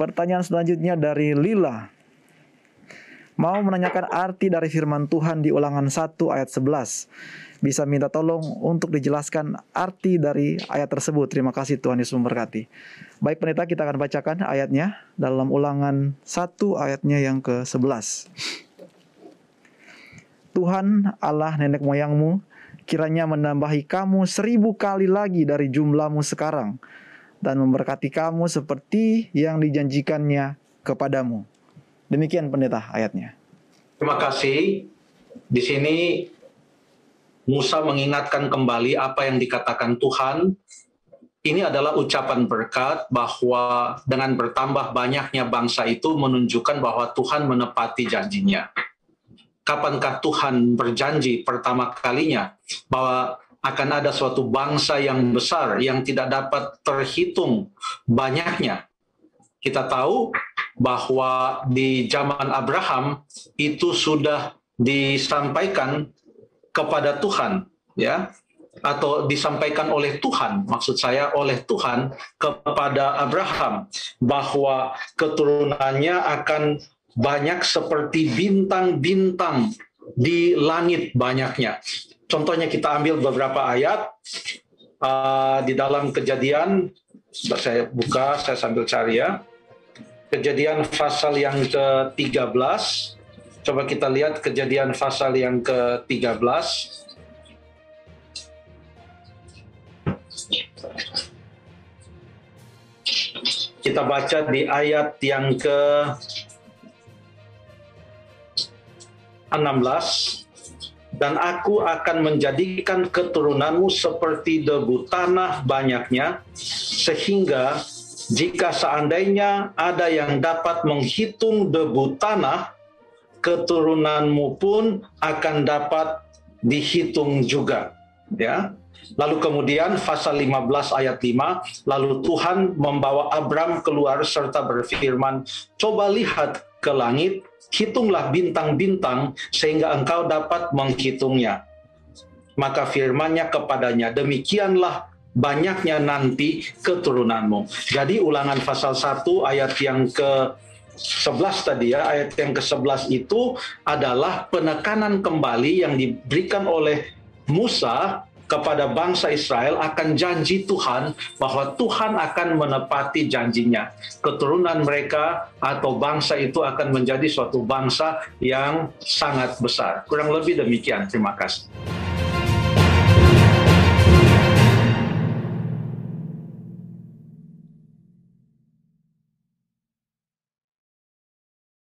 Pertanyaan selanjutnya dari Lila. Mau menanyakan arti dari firman Tuhan di ulangan 1 ayat 11. Bisa minta tolong untuk dijelaskan arti dari ayat tersebut. Terima kasih Tuhan Yesus memberkati. Baik pendeta kita akan bacakan ayatnya dalam ulangan 1 ayatnya yang ke-11. Tuhan Allah nenek moyangmu kiranya menambahi kamu seribu kali lagi dari jumlahmu sekarang dan memberkati kamu seperti yang dijanjikannya kepadamu. Demikian pendeta ayatnya. Terima kasih. Di sini Musa mengingatkan kembali apa yang dikatakan Tuhan. Ini adalah ucapan berkat bahwa dengan bertambah banyaknya bangsa itu menunjukkan bahwa Tuhan menepati janjinya. Kapankah Tuhan berjanji pertama kalinya bahwa akan ada suatu bangsa yang besar yang tidak dapat terhitung banyaknya. Kita tahu bahwa di zaman Abraham itu sudah disampaikan kepada Tuhan, ya, atau disampaikan oleh Tuhan, maksud saya oleh Tuhan kepada Abraham bahwa keturunannya akan banyak seperti bintang-bintang di langit banyaknya. Contohnya kita ambil beberapa ayat uh, di dalam kejadian, saya buka, saya sambil cari ya. Kejadian pasal yang ke-13, coba kita lihat kejadian pasal yang ke-13. Kita baca di ayat yang ke 16 dan aku akan menjadikan keturunanmu seperti debu tanah banyaknya, sehingga jika seandainya ada yang dapat menghitung debu tanah, keturunanmu pun akan dapat dihitung juga. Ya. Lalu kemudian pasal 15 ayat 5, lalu Tuhan membawa Abram keluar serta berfirman, coba lihat ke langit hitunglah bintang-bintang sehingga engkau dapat menghitungnya. Maka firmannya kepadanya, demikianlah banyaknya nanti keturunanmu. Jadi ulangan pasal 1 ayat yang ke 11 tadi ya, ayat yang ke-11 itu adalah penekanan kembali yang diberikan oleh Musa kepada bangsa Israel akan janji Tuhan bahwa Tuhan akan menepati janjinya. Keturunan mereka atau bangsa itu akan menjadi suatu bangsa yang sangat besar. Kurang lebih demikian. Terima kasih.